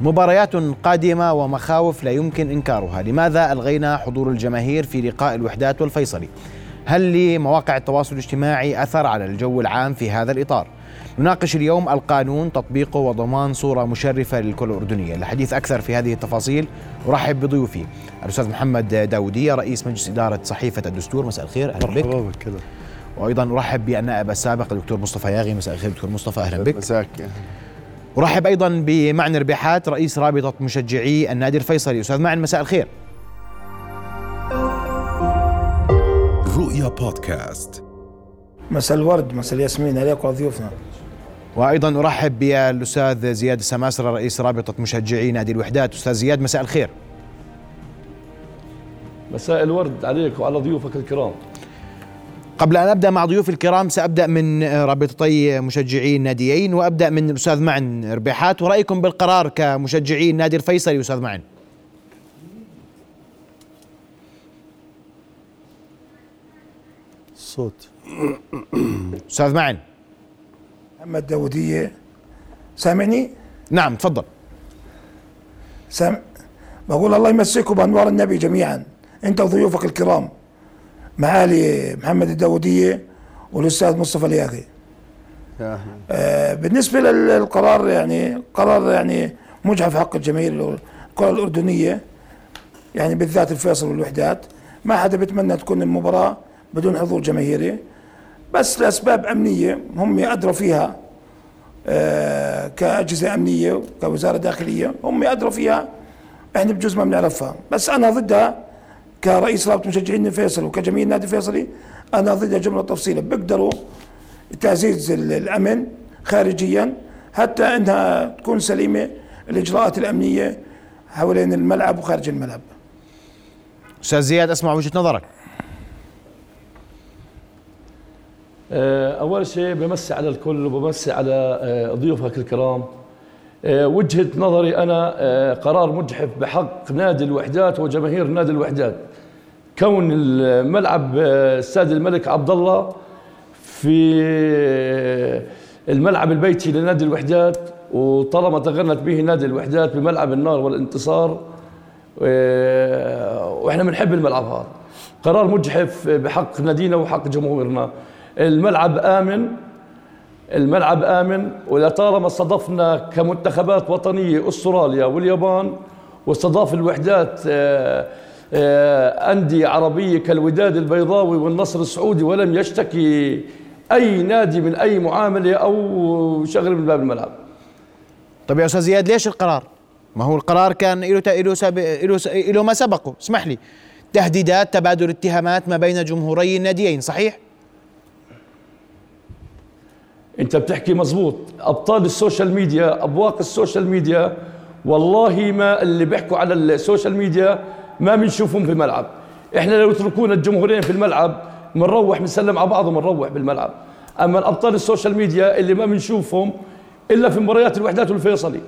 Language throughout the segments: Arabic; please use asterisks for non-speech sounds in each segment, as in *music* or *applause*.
مباريات قادمة ومخاوف لا يمكن إنكارها. لماذا ألغينا حضور الجماهير في لقاء الوحدات والفيصلي هل لمواقع التواصل الاجتماعي أثر على الجو العام في هذا الإطار؟ نناقش اليوم القانون تطبيقه وضمان صورة مشرفة للكرة الأردنية. الحديث أكثر في هذه التفاصيل. أرحب بضيوفي. الأستاذ محمد داودية رئيس مجلس إدارة صحيفة الدستور. مساء الخير. أهلا بك. مرحبا كده وأيضا أرحب بالنائب السابق الدكتور مصطفى ياغي. مساء الخير دكتور مصطفى. أهلا بك. مساك. أرحب أيضا بمعن ربيحات رئيس رابطة مشجعي النادي الفيصلي. أستاذ معن مساء الخير. رؤيا بودكاست. مساء الورد مساء الياسمين عليك وعلى ضيوفنا. وأيضا أرحب بالأستاذ زياد السماسرة رئيس رابطة مشجعي نادي الوحدات. أستاذ زياد مساء الخير. مساء الورد عليك وعلى ضيوفك الكرام. قبل أن أبدأ مع ضيوف الكرام سأبدأ من رابطتي مشجعي الناديين وأبدأ من الأستاذ معن ربيحات. ورأيكم بالقرار كمشجعي النادي الفيصلي أستاذ معن؟ الصوت أستاذ معن؟ محمد داودية سامعني؟ نعم تفضل. سام بقول الله يمسكم بأنوار النبي جميعا. أنت وضيوفك الكرام. معالي محمد الداودية والأستاذ مصطفى الياغي آه بالنسبة للقرار يعني قرار يعني مجحف حق الجماهير الكرة الأردنية يعني بالذات الفيصل والوحدات. ما حدا بيتمنى تكون المباراة بدون حضور جماهيري. بس لأسباب أمنية هم أدروا فيها آه كأجهزة أمنية وكوزارة داخلية هم أدروا فيها. إحنا بجوز ما بنعرفها. بس أنا ضدها. كرئيس رابطة مشجعين الفيصل وكجميع النادي الفيصلي أنا ضدها جملة تفصيلة بيقدروا تعزيز ال- الأمن خارجيا حتى أنها تكون سليمة الإجراءات الأمنية حوالين الملعب وخارج الملعب. أستاذ زياد أسمع وجهة نظرك. آه، أول شيء بمسي على الكل وبمسي على آه، ضيوفك الكرام. آه، وجهة نظري أنا آه، قرار مجحف بحق نادي الوحدات وجماهير نادي الوحدات. كون الملعب آه، استاد الملك عبد الله في الملعب البيتي لنادي الوحدات وطالما تغنت به نادي الوحدات بملعب النار والانتصار وإحنا بنحب الملعب هذا. قرار مجحف بحق نادينا وحق جمهورنا. الملعب آمن الملعب آمن ولطالما استضفنا كمنتخبات وطنية أستراليا واليابان واستضاف الوحدات آه، آه، أندية عربية كالوداد البيضاوي والنصر السعودي ولم يشتكي أي نادي من أي معاملة أو شغل من باب الملعب. طيب يا أستاذ زياد ليش القرار؟ ما هو القرار كان له له له له ما سبقه؟ اسمح لي. تهديدات تبادل اتهامات ما بين جمهوري الناديين صحيح؟ انت بتحكي مزبوط أبطال ال social media أبواق ال social media والله ما اللي بيحكوا على ال social media ما بنشوفهم في الملعب. إحنا لو يتركونا الجمهورين في الملعب بنروح بنسلم على بعض وبنروح بالملعب. أما الأبطال ال social media اللي ما بنشوفهم إلا في مباريات الوحدات والفيصلي.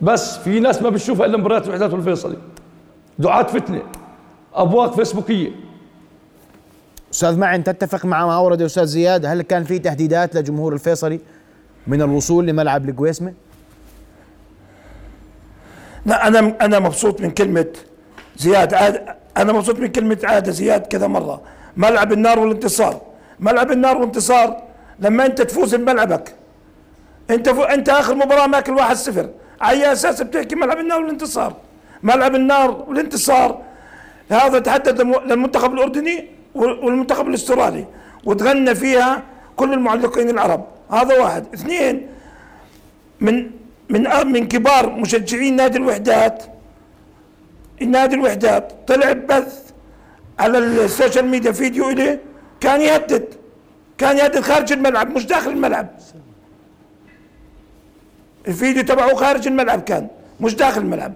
بس في ناس ما بتشوفها إلا مباريات الوحدات والفيصلي. دعاة فتنة. أبواق فيسبوكية. أستاذ معن تتفق مع ما اورد أستاذ زياد هل كان في تهديدات لجمهور الفيصلي من الوصول لملعب القويسمه لا أنا أنا مبسوط من كلمة زياد. عاد أنا مبسوط من كلمة عاد زياد كذا مرة. ملعب النار والانتصار. ملعب النار والانتصار لما أنت تفوز بملعبك أنت فو أنت آخر مباراة ماكل 1-0 على أساس بتحكي ملعب النار والانتصار؟ ملعب النار والانتصار هذا تحدد للم- للمنتخب الأردني؟ والمنتخب الأسترالي وتغنى فيها كل المعلقين العرب. هذا واحد. اثنين من من من كبار مشجعين نادي الوحدات. نادي الوحدات طلع بث على ال social media فيديو إليه كان يهدد. كان يهدد خارج الملعب مش داخل الملعب. الفيديو تبعه خارج الملعب كان مش داخل الملعب.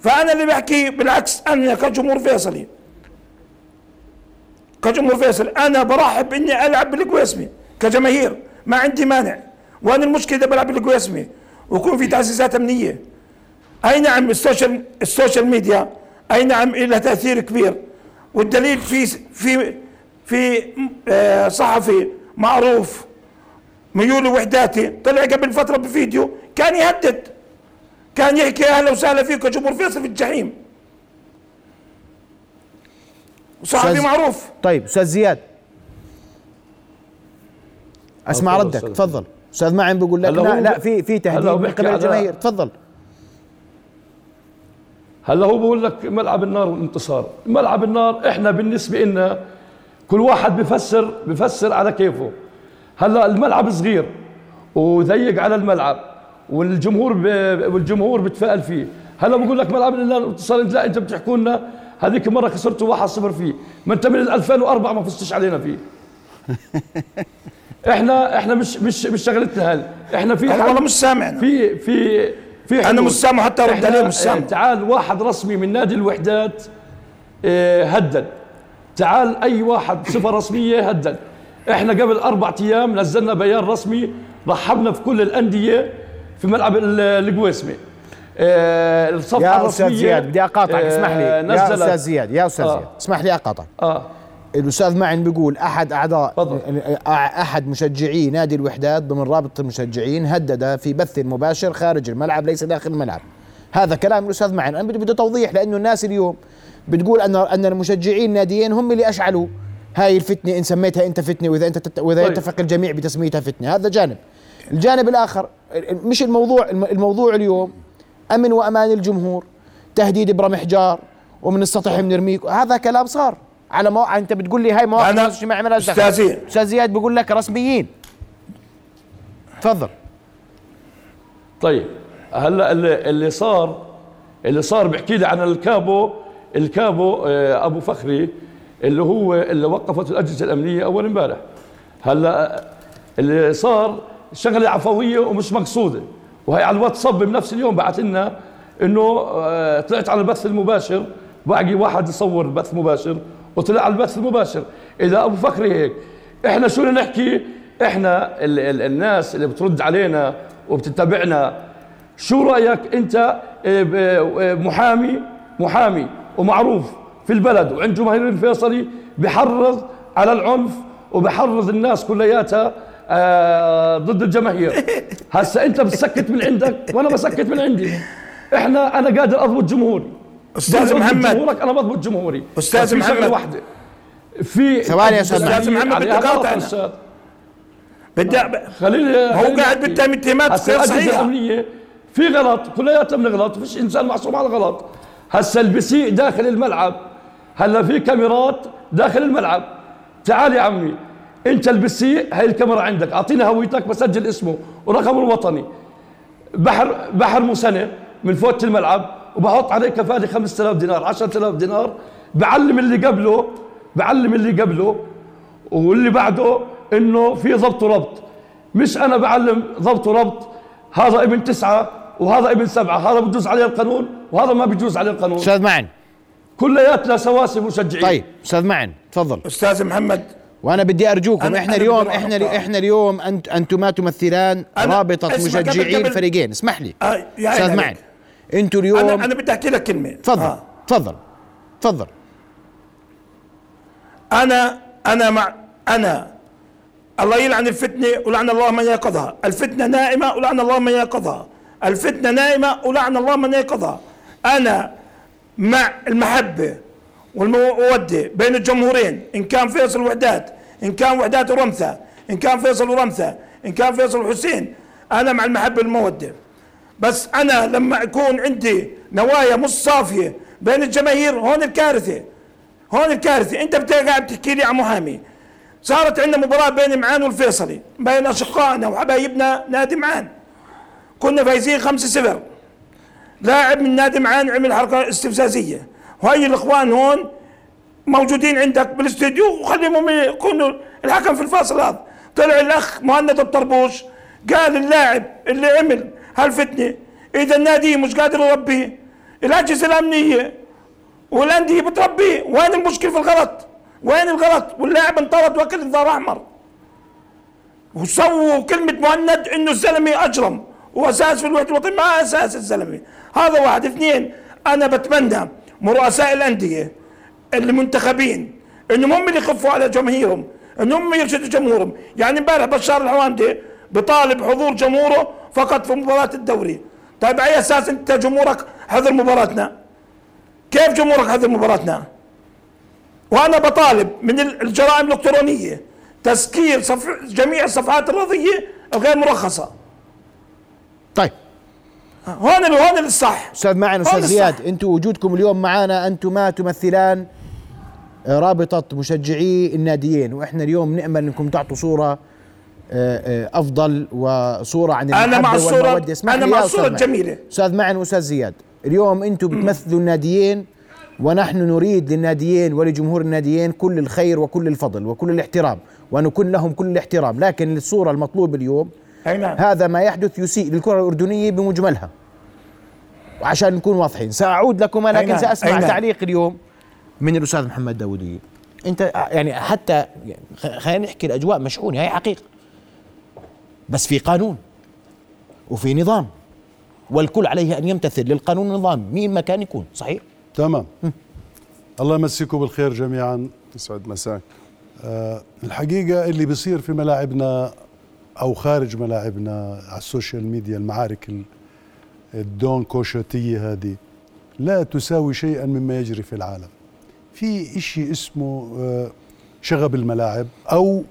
فأنا اللي بحكي بالعكس أنا كجمهور فيصلي. كجمهور فيصل أنا برحب إني ألعب بالقويسمي كجماهير ما عندي مانع. وأنا المشكلة إذا بلعب بالقويسمي ويكون في تعزيزات أمنية. أي نعم ال social ال social media أي نعم لها تأثير كبير. والدليل في في في آه، صحفي معروف ميول وحداتي طلع قبل فترة بفيديو كان يهدد كان يحكي أهلا وسهلا فيكم جمهور فيصل في الجحيم. صحفي أستاذ- معروف. طيب أستاذ زياد. أسمع ردك. تفضل. أستاذ معن بيقول لك لا هو لا في في تهديد من قبل الجماهير. تفضل. هلا هو بقول لك ملعب النار والانتصار. ملعب النار إحنا بالنسبة لنا كل واحد بفسر بفسر على كيفه. هلا الملعب صغير وضيق على الملعب والجمهور ب... والجمهور بتفائل فيه. هلا بقول لك ملعب النار والانتصار إنت لا إنت بتحكوا لنا هذيك المره خسرتوا 1-0 فيه. من 2004 ما فزتش علينا فيه. *laughs* إحنا إحنا مش مش مش شغلتنا هذه. إحنا في أنا والله مش سامعنا. في في في حلول. مش سامع حتى إحنا، عليه مش سامع. آه، تعال واحد رسمي من نادي الوحدات آه، هدد. تعال أي واحد بصفه رسمية هدد. إحنا قبل أربع أيام نزلنا بيان رسمي رحبنا في كل الأندية في ملعب ال- القويسمه الصفحة يا أستاذ زياد بدي أقاطعك آه، اسمح لي. يا أستاذ زياد يا أستاذ آه. زياد اسمح لي أقاطعك. آه. الأستاذ معن بيقول أحد أعضاء. أحد مشجعي نادي الوحدات ضمن رابطه المشجعين هدد في بث مباشر خارج الملعب ليس داخل الملعب. هذا كلام الأستاذ معن. أنا بدي بدي توضيح لأنه الناس اليوم بتقول ان أن المشجعين الناديين هم اللي أشعلوا هاي الفتنة إن سميتها أنت فتنة وإذا أنت تت... وإذا طيب. يتفق الجميع بتسميتها فتنة. هذا جانب. الجانب الآخر مش الموضوع الموضوع اليوم أمن وأمان الجمهور تهديد برمح جار ومن السطح بنرميك هذا كلام صار على مواقع. أنت بتقول لي هاي مواقع مالهاش دخل. أستاذ زياد. أستاذ زياد بيقول لك رسميين. تفضل. طيب هلأ اللي, اللي صار اللي صار بحكي لي عن الكابو الكابو آه، أبو فخري اللي هو اللي وقفت الأجهزة الأمنية أول امبارح. هلأ اللي صار شغلة عفوية ومش مقصودة. وهي على الواتساب بنفس اليوم بعت لنا إنه آه، طلعت على البث المباشر باقي واحد يصور بث مباشر وطلع على البث المباشر. إذا أبو فخري هيك إحنا شو نحكي؟ إحنا ال ال الناس اللي بترد علينا وبتتابعنا شو رأيك أنت آه، آه، محامي محامي ومعروف في البلد وعند جماهير الفيصلي بحرض على العنف وبحرض الناس كلياتها آه، ضد الجماهير *laughs* هسا انت بتسكت من عندك وأنا بسكت من عندي إحنا أنا قادر اضبط جمهوري بضبط محمد. جمهورك أنا بضبط جمهوري شغلة محمد. واحدة في ثواني يا أستاذ محمد، بدي. أستاذ. بدي خليني هو قاعد. بيتهم اتهامات غير. الأمنية في غلط كلياتنا بنغلط فيش إنسان معصوم على الغلط هسا اللي داخل الملعب هلا في كاميرات داخل الملعب تعال يا عمي انت اللي بتسيء هاي الكاميرا عندك. اعطينا هويتك بسجل اسمه. ورقمه الوطني. بحر بحر مسنة من فوت الملعب وبحط عليه كفاله 5000 دينار 10000 دينار. بعلم اللي قبله بعلم اللي قبله واللي بعده إنه في ضبط وربط. مش أنا بعلم ضبط وربط. هذا ابن تسعة وهذا ابن سبعة. هذا بجوز عليه القانون وهذا ما بجوز عليه القانون. أستاذ معن. كلياتنا سواسي مشجعين. طيب أستاذ معن تفضل. أستاذ محمد وأنا بدي أرجوكم أنا- إحنا أنا اليوم إحنا. إحنا اليوم انت انتما تمثلان رابطة مشجعي الفريقين اسمح لي. آه، أستاذ. معن. أنتوا اليوم أنا أنا بدي أحكي لك كلمة. تفضل آه. تفضل تفضل. أنا أنا مع أنا. الله يلعن الفتنة ولعن الله من يقظها الفتنة نائمة ولعن الله من يقظها الفتنة نائمة ولعن الله من يقظها أنا مع المحبة. والموده بين الجمهورين إن كان فيصل وحدات إن كان وحدات ورمثه إن كان فيصل ورمثة إن كان فيصل وحسين أنا مع المحبة والموده بس أنا لما يكون عندي نوايا مش صافية بين الجماهير هون الكارثة هون الكارثة. أنت بت- قاعد بتحكي لي عن محامي صارت عندنا مباراة بين معان والفيصلي بين أشقائنا وحبايبنا نادي معان. كنا فايزين 5-0 لاعب من نادي معان عمل حركة استفزازية. وهي الإخوان هون موجودين عندك بالاستوديو وخليهم يكونوا الحكم في الفاصل هذا. طلع الأخ مهند الطربوش قال اللاعب اللي عمل هالفتنة إذا النادي مش قادر يربيه الأجهزة الأمنية والأندية بتربيه. وين المشكلة في الغلط؟ وين الغلط؟ واللاعب انطرد واكل انذار أحمر. وسووا كلمة مهند إنه الزلمة أجرم. وأساس في الوحدة الوطنية ما أساس الزلمة. هذا واحد. اثنين أنا بتمنى من رؤساء الأندية اللي منتخبين انهم هم اللي يخفوا على جماهيرهم انهم هم يرشدوا جمهورهم. يعني امبارح بشار الحوامدي بطالب حضور جمهوره فقط في مباراة الدوري. طيب على أي أساس أنت جمهورك حضر مباراتنا؟ كيف جمهورك حضر مباراتنا؟ وأنا بطالب من الجرائم الإلكترونية تسكير صف جميع الصفحات الرياضية الغير مرخصة. طيب هون هون الصح أستاذ معن أستاذ زياد. أنتم وجودكم اليوم معنا انتما تمثلان رابطة مشجعي الناديين وإحنا اليوم نأمل إنكم تعطوا صورة آه، آه، أفضل وصورة عن أنا مع أنا لي مع معن. الجميلة. أستاذ معن وأستاذ زياد اليوم أنتم بتمثلوا الناديين ونحن نريد للناديين ولجمهور الناديين كل الخير وكل الفضل وكل الاحترام ونكون لهم كل الاحترام لكن الصورة المطلوبة اليوم أي نعم. هذا ما يحدث يسيء للكرة الأردنية بمجملها. وعشان نكون واضحين سأعود لكم أي لكن نعم، سأسمع أي نعم. تعليق اليوم من الأستاذ محمد داودية أنت يعني حتى يعني خ- خلينا نحكي الأجواء مشحونة هي حقيقة. بس في قانون وفي نظام. والكل عليه أن يمتثل للقانون والنظام مين ما كان يكون صحيح؟ تمام. الله يمسيكم بالخير جميعا يسعد مساك. آه، الحقيقة اللي بيصير في ملاعبنا أو خارج ملاعبنا على ال social media المعارك ال- الدون كوشوتية هذه لا تساوي شيئا مما يجري في العالم. في إشي اسمه آه، شغب الملاعب أو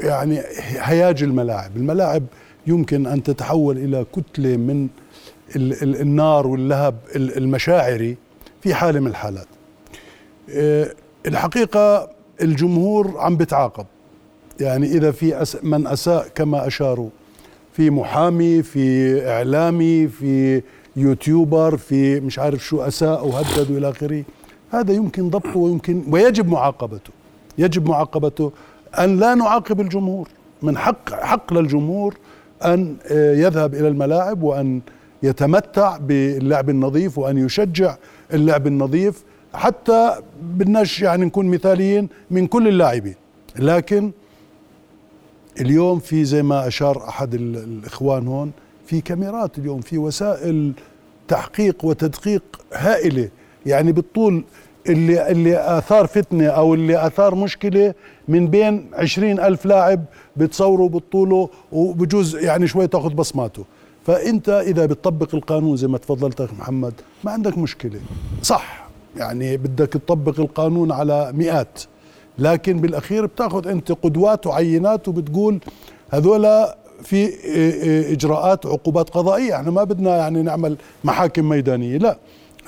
يعني هياج الملاعب. الملاعب يمكن أن تتحول إلى كتلة من ال- ال- النار واللهب ال- المشاعري في حالة من الحالات. آه، الحقيقة الجمهور عم بتعاقب. يعني إذا في من أساء كما أشاروا. في محامي في إعلامي في يوتيوبر في مش عارف شو أساء وهدد وإلى آخره. هذا يمكن ضبطه ويمكن ويجب معاقبته. يجب معاقبته أن لا نعاقب الجمهور. من حق حق للجمهور أن آه، يذهب إلى الملاعب وأن يتمتع باللعب النظيف وأن يشجع اللعب النظيف حتى بدناش يعني نكون مثاليين من كل اللاعبين. لكن اليوم في زي ما أشار أحد ال- الإخوان هون في كاميرات اليوم في وسائل تحقيق وتدقيق هائلة. يعني بالطول اللي اللي آثار فتنة أو اللي آثار مشكلة من بين عشرين ألف لاعب بتصوروا بتطوله وبجوز يعني شوي تاخذ بصماته. فأنت إذا بتطبق القانون زي ما تفضلت أخ محمد ما عندك مشكلة. صح يعني بدك تطبق القانون على مئات لكن بالأخير بتأخذ أنت قدوات وعينات وبتقول هذولا في إيه إيه إجراءات عقوبات قضائية. إحنا ما بدنا يعني نعمل محاكم ميدانية لا.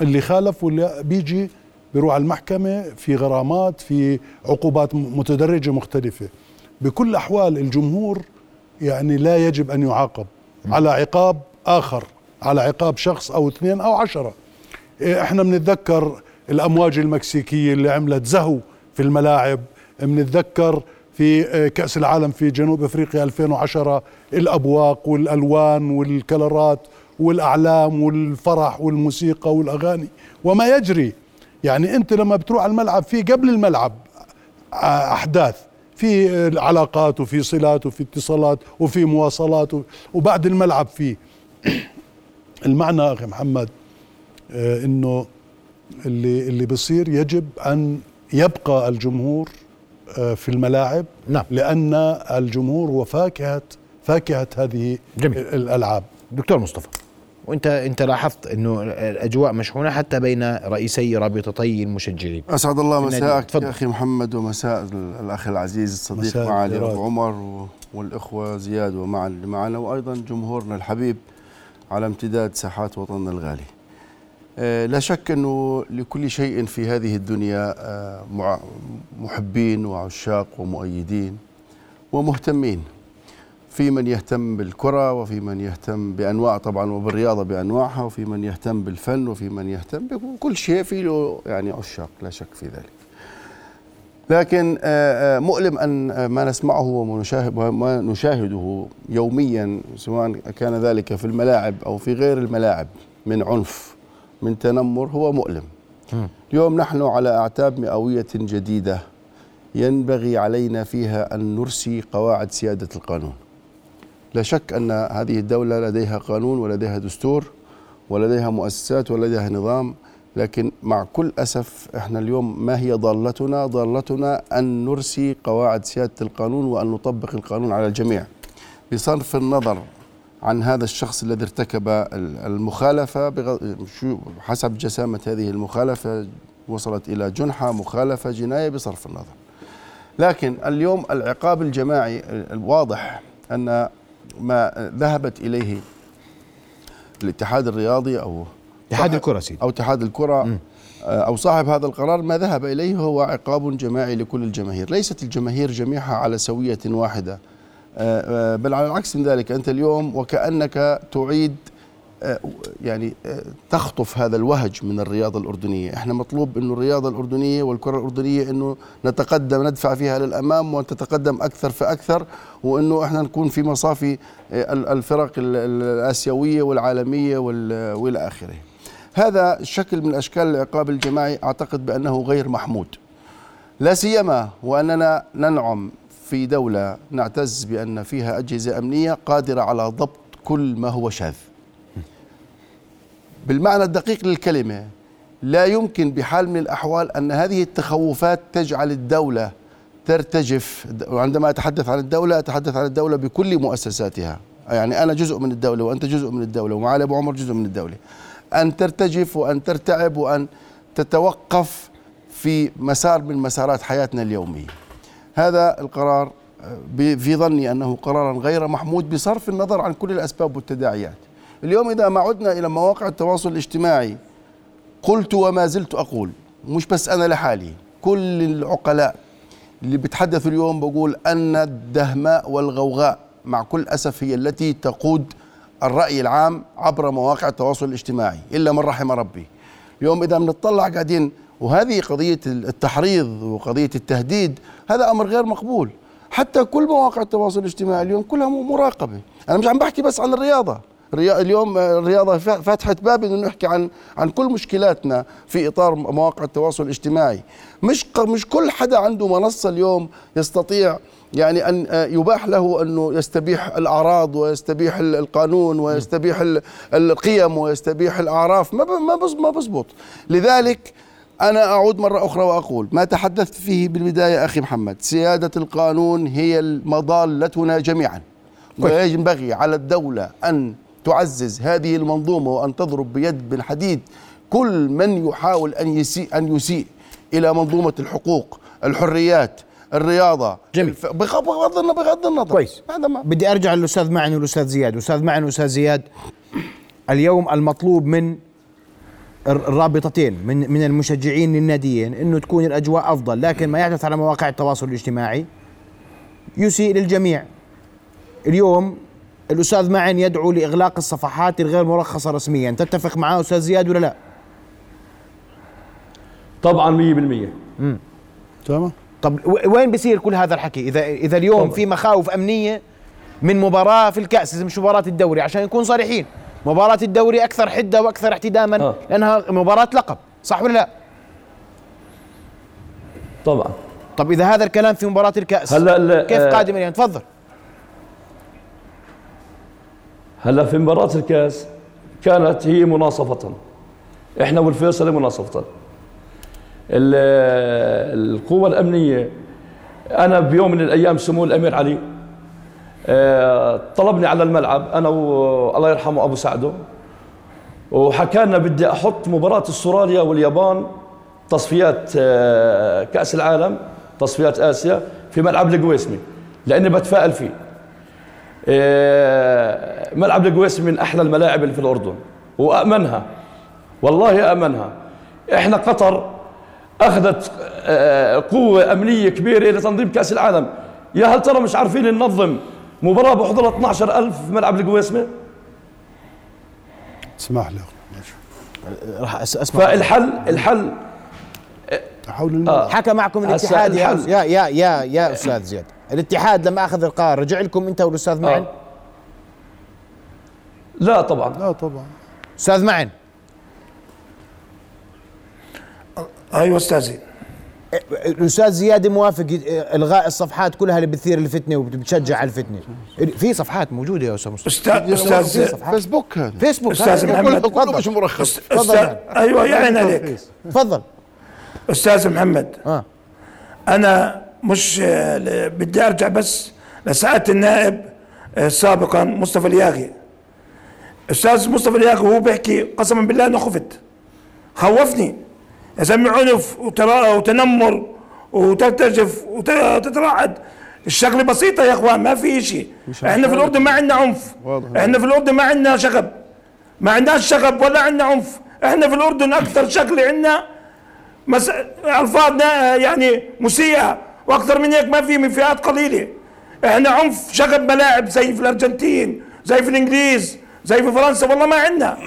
اللي خالف واللي بيجي بيروح على المحكمة في غرامات في عقوبات متدرجة مختلفة. بكل الاحوال الجمهور يعني لا يجب أن يعاقب. على عقاب آخر على عقاب شخص أو اثنين أو عشرة. إحنا بنتذكر الأمواج المكسيكية اللي عملت زهو في الملاعب. بنتذكر في آه، كأس العالم في جنوب أفريقيا 2010 الأبواق والألوان والكلرات والأعلام والفرح والموسيقى والأغاني. وما يجري يعني أنت لما بتروح على الملعب في قبل الملعب آه، أحداث. في علاقات وفي صلات وفي اتصالات وفي مواصلات وبعد الملعب في *coughs* المعنى أخي محمد آه، إنه اللي اللي بصير يجب أن يبقى الجمهور آه، في الملاعب نعم. لأن الجمهور هو فاكهة فاكهة هذه جميل. الألعاب دكتور مصطفى وأنت أنت لاحظت إنه الأجواء مشحونة حتى بين رئيسي رابطتي المشجعين أسعد الله. مساءك تفضل. يا أخي محمد ومساء ال- الأخ العزيز الصديق معالي. ابو عمر والإخوة زياد ومع اللي معنا وأيضا جمهورنا الحبيب على امتداد ساحات وطننا الغالي. آه، لا شك أنه لكل شيء في هذه الدنيا آه، محبين وعشاق ومؤيدين ومهتمين. في من يهتم بالكرة وفي من يهتم بأنواع طبعا وبالرياضة بأنواعها وفي من يهتم بالفن وفي من يهتم بكل شيء في له يعني عشاق لا شك في ذلك لكن آه، مؤلم أن ما نسمعه وما نشاهده يوميا سواء كان ذلك في الملاعب أو في غير الملاعب من عنف من تنمر هو مؤلم. اليوم نحن على أعتاب مئوية جديدة ينبغي علينا فيها أن نرسي قواعد سيادة القانون. لا شك أن هذه الدولة لديها قانون ولديها دستور ولديها مؤسسات ولديها نظام لكن مع كل أسف إحنا اليوم ما هي ضالتنا؟ ضالتنا أن نرسي قواعد سيادة القانون وأن نطبق القانون على الجميع. بصرف النظر عن هذا الشخص الذي ارتكب المخالفة حسب جسامة هذه المخالفة وصلت إلى جنحة مخالفة جناية بصرف النظر. لكن اليوم العقاب الجماعي الواضح أن ما ذهبت إليه الاتحاد الرياضي أو اتحاد الكرة سيدي. أو اتحاد الكرة آه، أو صاحب هذا القرار ما ذهب إليه هو عقاب جماعي لكل الجماهير. ليست الجماهير جميعها على سوية واحدة. بل على العكس من ذلك أنت اليوم وكأنك تعيد آه، يعني آه، تخطف هذا الوهج من الرياضة الأردنية. إحنا مطلوب أنه الرياضة الأردنية والكرة الأردنية أنه نتقدم ندفع فيها للأمام وتتقدم أكثر فأكثر وأنه إحنا نكون في مصافي آه، ال- الفرق ال- ال- الآسيوية والعالمية وال- وإلى آخره. هذا شكل من أشكال العقاب الجماعي أعتقد بأنه غير محمود. لا سيما وأننا ننعم في دولة نعتز بأن فيها أجهزة أمنية قادرة على ضبط كل ما هو شاذ. بالمعنى الدقيق للكلمة لا يمكن بحال من الأحوال أن هذه التخوفات تجعل الدولة ترتجف. وعندما أتحدث عن الدولة أتحدث عن الدولة بكل مؤسساتها. يعني أنا جزء من الدولة وأنت جزء من الدولة ومعالي أبو عمر جزء من الدولة. أن ترتجف وأن ترتعب وأن تتوقف في مسار من مسارات حياتنا اليومية. هذا القرار آه، في ظني أنه قرارا غير محمود بصرف النظر عن كل الأسباب والتداعيات. اليوم إذا ما عدنا إلى مواقع التواصل الاجتماعي قلت وما زلت أقول مش بس أنا لحالي كل العقلاء اللي بتحدثوا اليوم بقول أن الدهماء والغوغاء مع كل أسف هي التي تقود الرأي العام عبر مواقع التواصل الاجتماعي إلا من رحم ربي. اليوم إذا بنطلع قاعدين وهذه قضية التحريض وقضية التهديد هذا أمر غير مقبول. حتى كل مواقع التواصل الاجتماعي اليوم كلها مراقبة. أنا مش عم بحكي بس عن الرياضة. الريا- اليوم الرياضة فا- فتحت باب إنه نحكي عن عن كل مشكلاتنا في إطار مواقع التواصل الاجتماعي. مش مش كل حدا عنده منصة اليوم يستطيع يعني أن آه، يباح له أنه يستبيح الأعراض ويستبيح ال- القانون ويستبيح ال- القيم ويستبيح الأعراف. ما ما بزبط. لذلك أنا أعود مرة أخرى وأقول ما تحدثت فيه بالبداية أخي محمد سيادة القانون هي مضالتنا جميعا. وينبغي على الدولة أن تعزز هذه المنظومة وأن تضرب بيد بالحديد كل من يحاول أن يسيء أن يسيء إلى منظومة الحقوق الحريات الرياضة. جميل. بغض النظر بغض النظر. كويس. هذا ما بدي أرجع للأستاذ معن والأستاذ زياد. أستاذ معن واستاذ زياد اليوم المطلوب من الرابطتين من من المشجعين للناديين إنه تكون الأجواء أفضل لكن ما يحدث على مواقع التواصل الاجتماعي. يسيء للجميع. اليوم الأستاذ معن يدعو لإغلاق الصفحات الغير مرخصة رسميا. تتفق معه أستاذ زياد ولا لا؟ طبعا 100% تمام. طب وين بيصير كل هذا الحكي؟ اذا إذا اليوم طبعا. في مخاوف أمنية من مباراة في الكأس مش مباراة الدوري عشان نكون صريحين. مباراة الدوري أكثر حدة وأكثر احتداما آه. لأنها مباراة لقب صح ولا لا؟ طبعا. طب إذا هذا الكلام في مباراة الكأس هلا كيف آه، قادم اليوم؟ تفضل. هلا في مباراة الكأس كانت هي مناصفة. إحنا والفيصل مناصفة. ال- القوة الأمنية أنا بيوم من الأيام سمو الأمير علي. آه، طلبني على الملعب أنا والله يرحمه أبو سعده وحكى لنا بدي أحط مباراة أستراليا واليابان تصفيات آه، كأس العالم تصفيات آسيا في ملعب القويسمي لأني بتفائل فيه. آه، ملعب القويسمي من أحلى الملاعب اللي في الأردن وامنها والله امنها إحنا قطر أخذت آه، قوة أمنية كبيرة لتنظيم كأس العالم. يا هل ترى مش عارفين ننظم مباراة بحضور 12000 في ملعب القويسمي اسمح لي. راح أسمع. فالحل الحل. حول آه. حكى معكم الاتحاد يا الحل. يا يا يا, يا أستاذ زياد. الاتحاد لما أخذ القرار رجع لكم أنت والأستاذ معن؟ آه. لا طبعا. لا طبعا. أستاذ معن. أيوه أستاذي. الأستاذ زياد موافق إلغاء الصفحات كلها اللي بتثير الفتنة وبتشجع على الفتنة. في صفحات موجودة يا أستاذ مصطفى. أستاذ أستاذ. فيسبوك هذا. فيسبوك. أستاذ هذا. محمد. كله مش مرخص. تفضل. أيوه يعني عليك. تفضل. أستاذ محمد آه. أنا مش آه، بدي أرجع بس لسعاده النائب آه، سابقا مصطفى الياغي. أستاذ مصطفى الياغي وهو بيحكي قسما بالله أنا خفت. خوفني. يسمي عنف وتنمر وترتجف وتترعد. الشغلة بسيطة يا إخوان ما في شيء إحنا في الأردن ما عندنا عنف. واضح. إحنا في الأردن ما عندنا شغب. ما عندناش شغب ولا عندنا عنف. إحنا في الأردن أكثر شغلة عندنا مس... الفاظ يعني مسيئة. وأكثر من هيك ما في من فئات قليلة. إحنا عنف شغب ملاعب زي في الأرجنتين زي في الإنجليز زي في فرنسا. والله ما عندنا.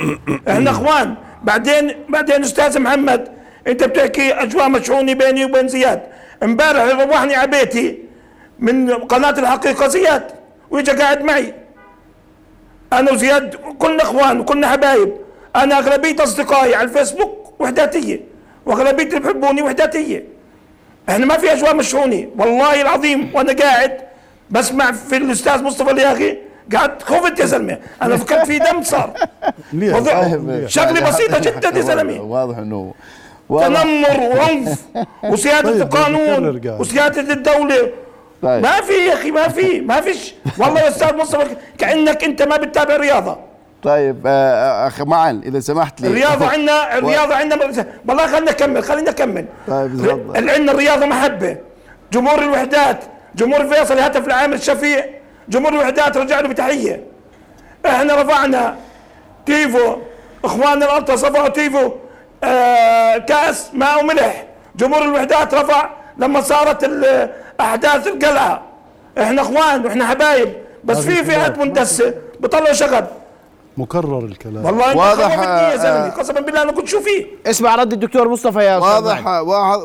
إحنا *coughs* إخوان بعدين بعدين أستاذ محمد انت بتحكي اجواء مشحونة بيني وبين زياد. امبارح روحني على بيتي من قناة الحقيقة زياد وإجا قاعد معي. أنا وزياد كلنا إخوان وكلنا حبايب. أنا أغلبية أصدقائي على الفيسبوك وحداتية وأغلبية اللي بحبوني وحداتية. إحنا ما في أجواء مشحونة والله العظيم وأنا قاعد بسمع في الأستاذ مصطفى الياغي قاعد خفت يا زلمة. أنا فكرت في دم صار. *laughs* شغلة بسيطة *laughs* جدا يا زلمة. واضح إنه تنمر وعنف *laughs* وسيادة طيب، القانون. وسيادة الدولة. طيب. ما في يا أخي ما في ما فيش. والله يا أستاذ مصطفى كأنك أنت ما بتتابع رياضة. طيب آه، اخ معا إذا سمحت لي. الرياضه عندنا الرياضه عندنا والله خلينا نكمل خلينا نكمل. طيب، تفضل. عندنا الرياضه محبة. جمهور الوحدات جمهور فيصل هتف لعامر الشفيع. جمهور الوحدات رجع له بتحية. إحنا رفعنا تيفو إخواننا الالتراس رفعوا تيفو. آه كأس ماء وملح جمهور الوحدات رفع لما صارت ال- أحداث القلعة. إحنا إخوان وإحنا حبايب. بس في فئات. مندسه بطلعوا شغب مكرر الكلام. والله أنت واضح، يا زلمة. آه، قسما بالله أنا كنت شو فيه اسمع رد الدكتور مصطفى يا واضح.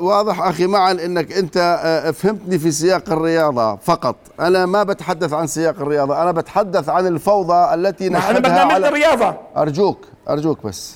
واضح, أخي مع إنك أنت آه، فهمتني في سياق الرياضة فقط. أنا ما بتحدث عن سياق الرياضة. أنا بتحدث عن الفوضى التي إحنا نشهدها برنامجنا على رياضة. أرجوك أرجوك بس.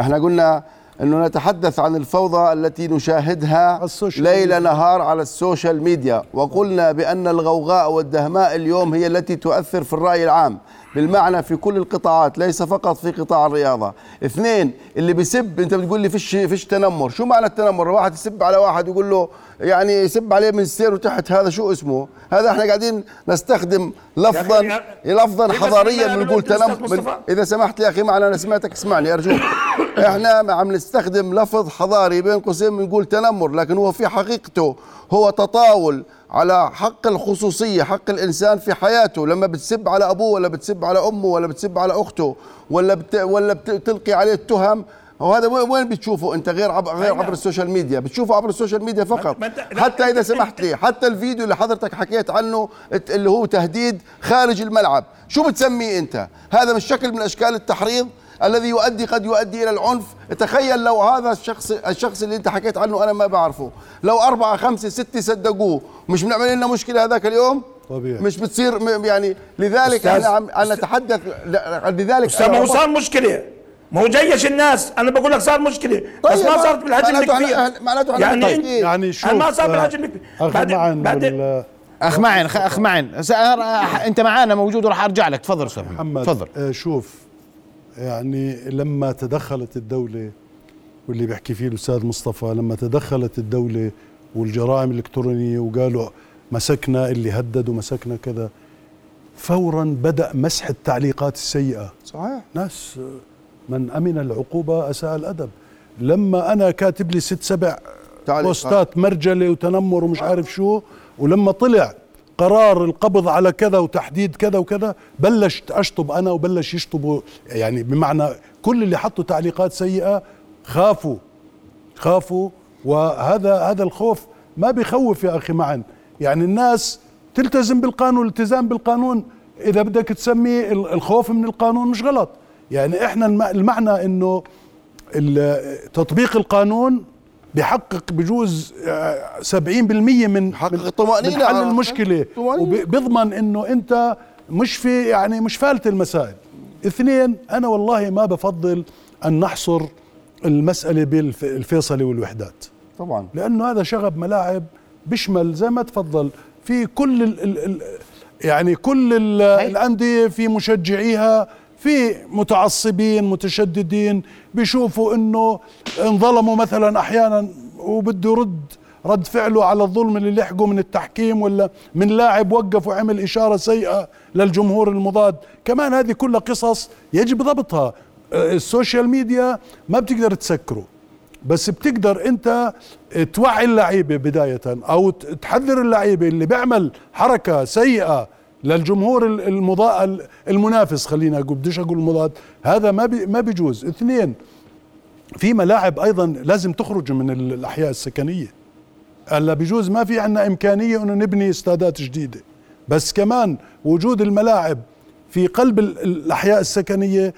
إحنا قلنا انه نتحدث عن الفوضى التي نشاهدها ليل. نهار على ال social media. وقلنا بأن الغوغاء والدهماء اليوم هي التي تؤثر في الرأي العام. بالمعنى في كل القطاعات ليس فقط في قطاع الرياضة. اثنين اللي بيسب أنت بتقول لي فيش فيش تنمر. شو معنى التنمر؟ واحد يسب على واحد يقول له يعني يسب عليه من السير وتحت. هذا شو اسمه؟ هذا إحنا قاعدين نستخدم لفظا لفظا بس حضاريا بنقول تنمر. إذا سمحت يا أخي معنا أنا سمعتك اسمعني ارجوك *laughs* إحنا عم نستخدم لفظ حضاري بين قوسين بنقول تنمر لكن هو في حقيقته هو تطاول على حق الخصوصية حق الإنسان في حياته. لما بتسب على أبوه ولا بتسب على أمه ولا بتسب على أخته ولا بت ولا بتلقي عليه التهم وهذا وين وين بتشوفه؟ انت غير عبر غير عبر ال social media. بتشوفه عبر ال social media فقط. ما لا، حتى إذا سمحت لي حتى الفيديو اللي حضرتك حكيت عنه اللي هو تهديد خارج الملعب. شو بتسميه أنت؟ هذا مش شكل من أشكال التحريض الذي يؤدي قد يؤدي إلى العنف. تخيل لو هذا الشخص الشخص اللي أنت حكيت عنه أنا ما بعرفه. لو أربعة خمسة ستة صدقوه مش بنعمل لنا مشكلة هذاك اليوم؟ طبيعي. مش بتصير يعني لذلك إحنا عم نتحدث لذلك أستاذ ما هو مشكلة. ما هو جيش الناس. أنا بقول لك صار مشكلة بس طيب، ما صارت بالحجم الكبير. معناته يعني. انت يعني شوف ما صار بالحجم الكبير. بعدين- وال- أخ معن خ- أخ معن أنت معانا موجود وراح أرجع لك. تفضل أستاذ محمد. تفضل. آه شوف يعني لما تدخلت الدولة واللي بيحكي فيه الأستاذ مصطفى لما تدخلت الدولة والجرائم الإلكترونية وقالوا مسكنا اللي هدد ومسكنا كذا فورا بدأ مسح التعليقات السيئة. صحيح. ناس من أمن العقوبة أساء الأدب. لما أنا كاتب لي ست سبع. بوستات مرجلة وتنمر ومش عارف شو ولما طلع قرار القبض على كذا وتحديد كذا وكذا بلشت أشطب أنا وبلش يشطبوا. يعني بمعنى كل اللي حطوا تعليقات سيئة خافوا خافوا. وهذا هذا الخوف ما بيخوف يا أخي معا. يعني الناس تلتزم بالقانون الالتزام بالقانون. إذا بدك تسميه ال- الخوف من القانون مش غلط. يعني إحنا الم- المعنى إنه ال- تطبيق القانون بيحقق بجوز آه، 70% من بيحقق من- الطمأنينة من حل المشكلة. وبيضمن إنه أنت مش في يعني مش فالت المسائل. اثنين أنا والله ما بفضل أن نحصر المسألة بالفيصلي والوحدات. طبعا. لأنه هذا شغب ملاعب بيشمل زي ما تفضل. في كل ال ال ال يعني كل ال الأندية في مشجعيها في متعصبين متشددين بيشوفوا إنه انظلموا مثلا أحيانا وبده يرد رد فعله على الظلم اللي لحقه من التحكيم ولا من لاعب وقف وعمل إشارة سيئة للجمهور المضاد. كمان هذه كلها قصص يجب ضبطها. آه، ال social media ما بتقدر تسكره. بس بتقدر أنت توعي اللعيبة بداية أو تحذر اللعيبة اللي بيعمل حركة سيئة للجمهور المضاد المنافس خلينا أقول بديش أقول المضاد هذا ما بي ما بيجوز. اثنين في ملاعب أيضا لازم تخرج من الأحياء السكنية. ألا بيجوز؟ ما في عندنا إمكانية إنه نبني استادات جديدة. بس كمان وجود الملاعب في قلب الأحياء السكنية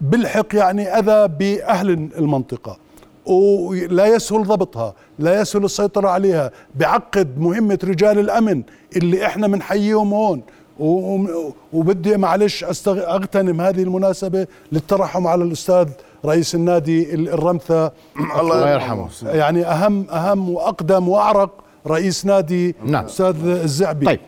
بلحق يعني أذى بأهل المنطقة. ولا يسهل ضبطها لا يسهل السيطرة عليها. بعقد مهمة رجال الأمن اللي إحنا بنحييهم هون. وبدي معلش أغتنم هذه المناسبة للترحم على الأستاذ رئيس النادي الرمثة. *clears throat* الله يرحمه. يعني أهم أهم وأقدم وأعرق رئيس نادي نعم. أستاذ الزعبي. طيب.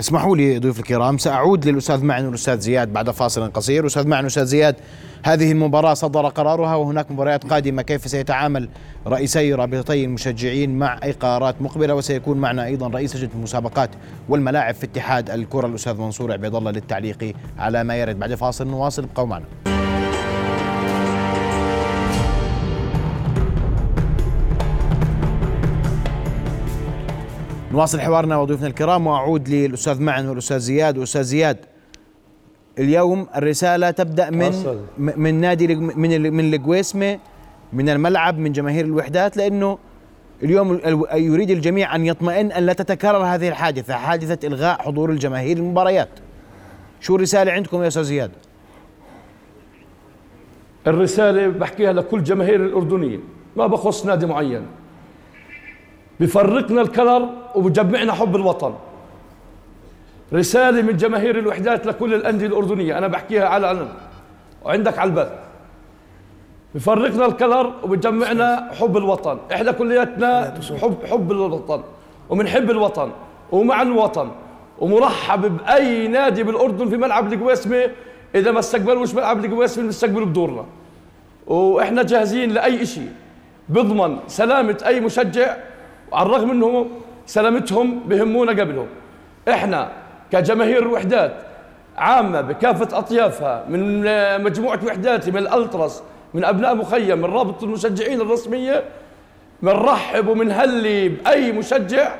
اسمحوا لي ضيوف الكرام سأعود للأستاذ معن والأستاذ زياد بعد فاصل قصير. أستاذ معن وأستاذ زياد هذه المباراة صدر قرارها وهناك مباريات قادمة. كيف سيتعامل رئيسي رابطتي المشجعين مع أي قرارات مقبلة؟ وسيكون معنا أيضا رئيس لجنة المسابقات والملاعب في اتحاد الكرة الأستاذ منصور عبيد الله للتعليق على ما يرد. بعد فاصل نواصل ابقوا معنا. نواصل حوارنا وضيوفنا الكرام وأعود للأستاذ معن والأستاذ زياد. والاستاذ زياد اليوم الرسالة تبدأ من من نادي من من القويسمه من الملعب من جماهير الوحدات لأنه اليوم يريد الجميع أن يطمئن أن لا تتكرر هذه الحادثة حادثة إلغاء حضور الجماهير المباريات. شو الرسالة عندكم يا أستاذ زياد؟ الرسالة بحكيها لكل جماهير الاردنيه ما بخص نادي معين. بفرقنا ال color وبجمعنا حب الوطن. رسالة من جماهير الوحدات لكل الأندية الأردنية أنا بحكيها على علن وعندك على البث بفرقنا ال color وبجمعنا حب الوطن. إحنا كلياتنا حب حب الوطن. وبنحب الوطن. ومع الوطن. ومرحب بأي نادي بالأردن في ملعب القويسمة. إذا ما استقبلوش ملعب القويسمة بنستقبله بدورنا. وإحنا جاهزين لأي شيء بضمن سلامة أي مشجع وعلى الرغم انه سلامتهم بهمونا قبلهم. إحنا كجماهير الوحدات عامة بكافة أطيافها من مجموعة وحدات من الألترس من أبناء مخيم من رابطة المشجعين الرسمية بنرحب ومنهلي بأي مشجع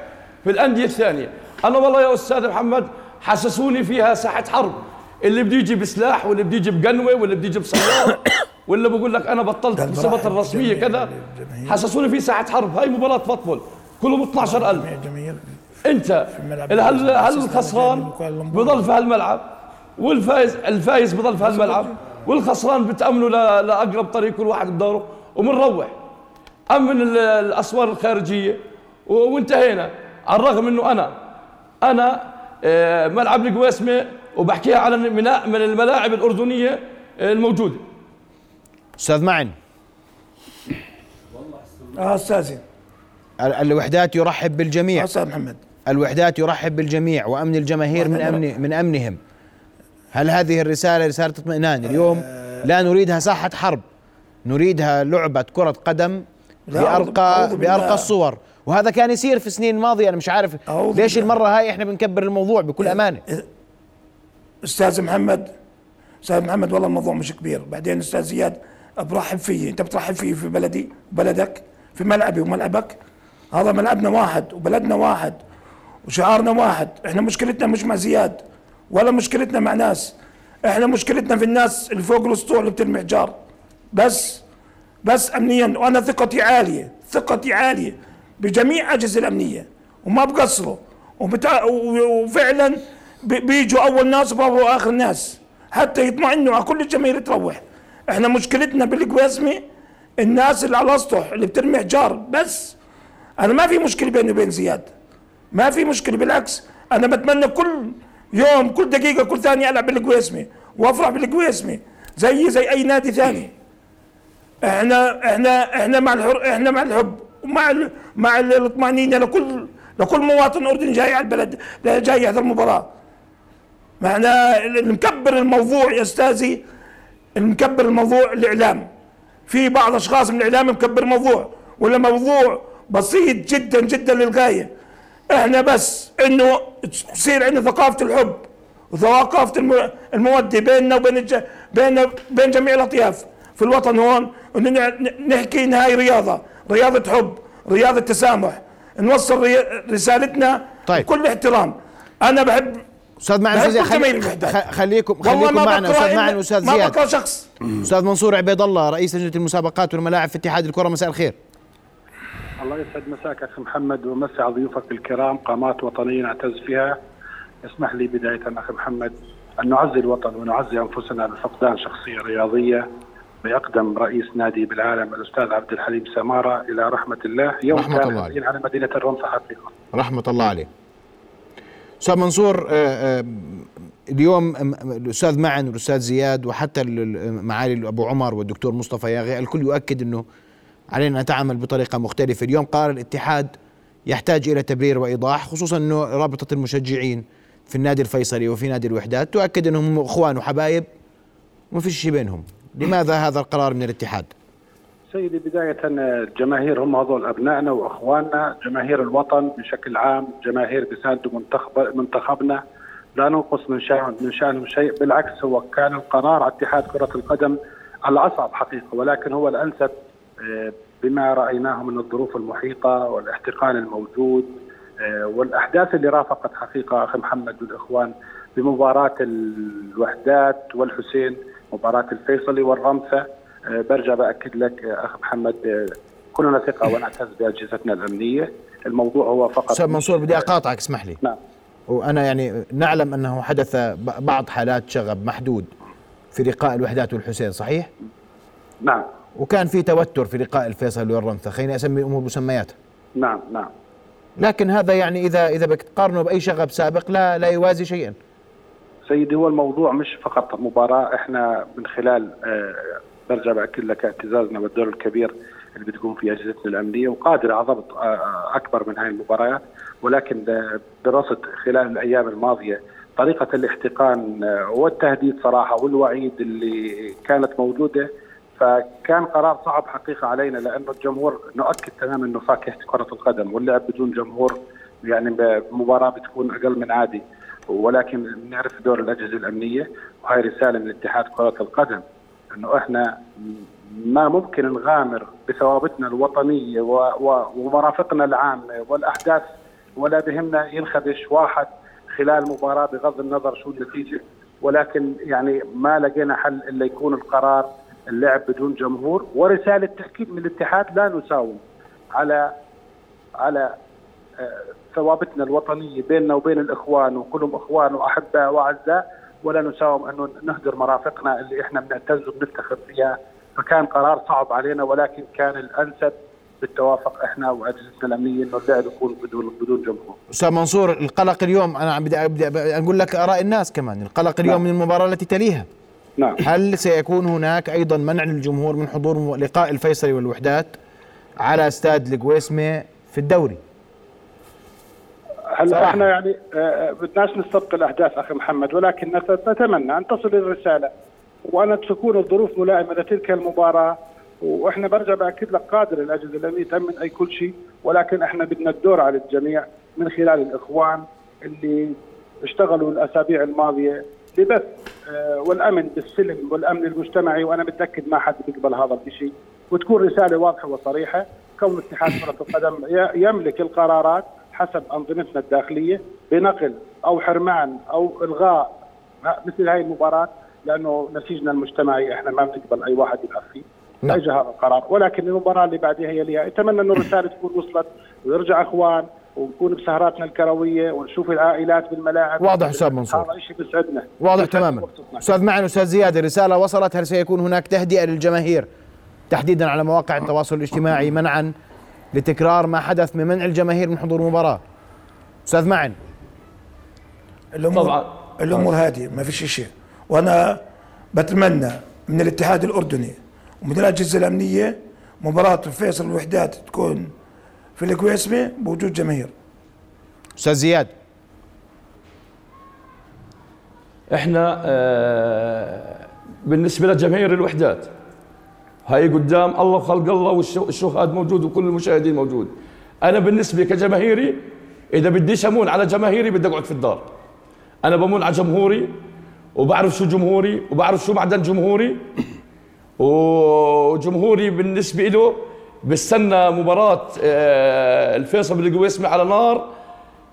في الأندية الثانية. أنا والله يا أستاذ محمد حسسوني فيها ساحة حرب. اللي بده يجي بسلاح واللي بده يجي بقنوة واللي بده يجي بسيارة واللي بقول لك أنا بطلت بصفة الرسمية كذا حسسوني في ساحة حرب. هاي مباراة football. كلهم 12000 انت هل هل الخسران بضل في هالملعب؟ والفايز الفايز بضل في هالملعب؟ والخسران بتأمنوا لاقرب طريق كل واحد بدوره؟ وبنروح أمن الأسوار الخارجية. وانتهينا. على الرغم إنه أنا أنا آه، ملعب القويسمة وبحكيها على ميناء من الملاعب الأردنية الموجودة. أستاذ معن. آه أستاذي. الوحدات يرحب بالجميع. أستاذ محمد. الوحدات يرحب بالجميع وأمن الجماهير من امن من أمنهم. هل هذه الرسالة رسالة اطمئنان؟ اليوم لا نريدها ساحة حرب. نريدها لعبة كرة قدم بارقى بأرقى الصور. وهذا كان يصير في السنين الماضيه أنا مش عارف ليش المرة هاي إحنا بنكبر الموضوع بكل أمانة. أستاذ محمد أستاذ محمد والله الموضوع مش كبير. بعدين أستاذ زياد برحب فيه. أنت بترحب فيه في بلدي بلدك في ملعبي وملعبك. هذا ملعبنا واحد وبلدنا واحد وشعارنا واحد. إحنا مشكلتنا مش مع زياد ولا مشكلتنا مع ناس. إحنا مشكلتنا في الناس اللي فوق الأسطول اللي بترمي حجار بس بس امنيا وأنا ثقتي عالية ثقتي عالية بجميع أجهزة الأمنية. وما بقصروا. وبتع... وفعلا بيجوا أول ناس وبابوا آخر ناس. حتى يطمئنوا على كل الجماهير تروح. إحنا مشكلتنا بالقواسمة الناس اللي على الأسطح اللي بترمي حجار بس أنا ما في مشكلة بيني وبين زياد. ما في مشكلة بالعكس أنا بتمنى كل يوم كل دقيقة كل ثانية ألعب بالقويسمي وأفرح بالقويسمي زي زي أي نادي ثاني. إحنا إحنا إحنا مع الحر إحنا مع الحب ومع مع الطمانينه لكل لكل مواطن اردني جاي على البلد جاي يحضر المباراة. معنا المكبر الموضوع يا أستاذي المكبر الموضوع الإعلام. في بعض أشخاص من الإعلام مكبر الموضوع ولا موضوع بسيط جدا جدا للغاية. إحنا بس إنه تصير عندنا ثقافة الحب وثقافه الم- المودة بيننا وبين الج... بين بين جميع الأطياف. في الوطن هون إنه نحكي ان هاي رياضة رياضة حب رياضة تسامح. نوصل ري... رسالتنا طيب. بكل احترام. أنا بحب أستاذ معن أستاذ خلي خليكم خليكم ما معنا أستاذ معن واستاذ ما زياد. بكره شخص. أستاذ منصور عبيد الله رئيس لجنة المسابقات والملاعب في اتحاد الكرة. مساء الخير. الله يسعد مساك أخي محمد ومسي على ضيوفك الكرام قامات وطنيه نعتز فيها. اسمح لي بداية أخي محمد أن نعزي الوطن ونعزي أنفسنا بفقدان شخصية رياضية بأقدم رئيس نادي بالعالم الأستاذ عبد الحليم سمارة إلى رحمة الله. يوم رحمة كان الله عليه. حزين على مدينة الرمسة حقيقه رحمة الله عليه. أستاذ منصور آه، آه، اليوم الأستاذ معن والأستاذ زياد وحتى ال- ال- معالي أبو عمر والدكتور مصطفى ياغي الكل يؤكد إنه علينا ان نتعامل بطريقة مختلفة. اليوم قرار الاتحاد يحتاج إلى تبرير وإيضاح خصوصا إنه رابطة المشجعين في النادي الفيصلي وفي نادي الوحدات تؤكد إنهم إخوان وحبايب وما فيش شيء بينهم. لماذا هذا القرار من الاتحاد؟ سيدي بداية الجماهير هم هذول أبنائنا وأخواننا جماهير الوطن بشكل عام جماهير بيساندوا منتخب منتخبنا. لا ننقص من شأن من شأنهم شيء بالعكس هو كان القرار على اتحاد كرة القدم الأصعب حقيقة ولكن هو الأنسب بما رأيناه من الظروف المحيطة والاحتقان الموجود آه، والأحداث اللي رافقت حقيقة أخي محمد والإخوان بمباراة الوحدات والحسين مباراة الفيصلي والرمثة آه، برجع بأكد لك آه، اخ محمد آه، كلنا ثقة ونعتز بأجهزتنا الأمنية. الموضوع هو فقط أستاذ منصور بدي أقاطعك اسمح لي. نعم. وأنا يعني نعلم أنه حدث بعض حالات شغب محدود في لقاء الوحدات والحسين صحيح؟ نعم. وكان في توتر في لقاء الفيصل والرمثة خليني أسمي الأمور مسمياتها نعم نعم. لكن هذا يعني إذا إذا بدك تقارنه بأي شغب سابق لا لا يوازي شيئا. سيدي هو الموضوع مش فقط مباراة. إحنا من خلال آه، برجع بأكد لك اعتزازنا بالدور الكبير اللي بتقوم فيه أجهزتنا الأمنية وقادره على ضبط آه، آه، أكبر من هاي المباريات. ولكن آه، برصد خلال الأيام الماضية طريقة الاحتقان والتهديد صراحة والوعيد اللي كانت موجودة. فكان قرار صعب حقيقة علينا لأنه الجمهور نؤكد تماما إنه فاكهة كرة القدم واللعب بدون جمهور يعني مباراه بتكون أقل من عادي. ولكن نعرف دور الأجهزة الأمنية وهي رسالة من اتحاد كرة القدم إنه إحنا ما ممكن نغامر بثوابتنا الوطنية ومرافقنا العامة والأحداث ولا بهمنا ينخدش واحد خلال مباراة بغض النظر شو النتيجة. ولكن يعني ما لقينا حل إلا يكون القرار اللعب بدون جمهور ورسالة تأكيد من الاتحاد لا نساوم على على آه، ثوابتنا الوطنية بيننا وبين الإخوان وكلهم إخوان واحباء وأعزاء ولا نساوم انه نهدر مرافقنا اللي إحنا بنعتز وبنفتخر فيها. فكان قرار صعب علينا ولكن كان الأنسب بالتوافق إحنا وأجهزتنا الأمنية إنه اللعب يكون بدون بدون جمهور. أستاذ منصور القلق اليوم أنا عم بدي بدي أقول لك آراء الناس كمان. القلق اليوم من المباراة التي تليها. نعم. هل سيكون هناك أيضا منع للجمهور من حضور لقاء الفيصلي والوحدات على استاد القويسمه في الدوري؟ هلا. إحنا يعني آه، آه، بدناش نستبق الأحداث أخي محمد ولكن نت- نتمنى أن تصل الرسالة. وان تكون الظروف ملائمة لتلك المباراة وإحنا برجع بأكد لك قادر الاجهزه الأمنية تأمن أي كل شيء ولكن إحنا بدنا الدور على الجميع من خلال الإخوان اللي اشتغلوا الأسابيع الماضية لبث آه، والأمن بالسلم والأمن المجتمعي وأنا متأكد ما حد بيقبل هذا الشيء وتكون رسالة واضحة وصريحة. كون اتحاد كرة القدم يملك القرارات حسب أنظمتنا الداخلية بنقل أو حرمان أو إلغاء مثل هاي المباراة لأنه نسيجنا المجتمعي إحنا ما بنقبل أي واحد يلعب فيه نعم. اجى هذا القرار. ولكن المباراة اللي بعدها هي ليها أتمنى إنه الرسالة تكون وصلت. ويرجع أخوان. ونكون بسهراتنا الكروية ونشوف العائلات بالملاعب. واضح أستاذ منصور. هذا شيء بيسعدنا. واضح تماما. أستاذ معن أستاذ زياد الرسالة وصلت هل سيكون هناك تهدئة للجماهير؟ تحديدا على مواقع التواصل الاجتماعي منعا لتكرار ما حدث من منع الجماهير من حضور المباراة. أستاذ معن. الأمور طبعاً. الأمور هذه ما فيش شيء. وأنا بتمنى من الاتحاد الأردني ومن الأجهزة الأمنية مباراة الفيصل والوحدات تكون في الكويسمه بوجود جماهير. أستاذ زياد. إحنا آه، بالنسبة لجماهير الوحدات هاي قدام الله وخلق الله والشهاد موجود وكل المشاهدين موجود. أنا بالنسبة كجماهيري إذا بديش امون على جماهيري بدي أقعد في الدار. أنا بمون على جمهوري وبعرف شو جمهوري وبعرف شو معدن جمهوري. *clears throat* وجمهوري بالنسبة له بستنى مباراة آه، الفيصل بالقويسمي على نار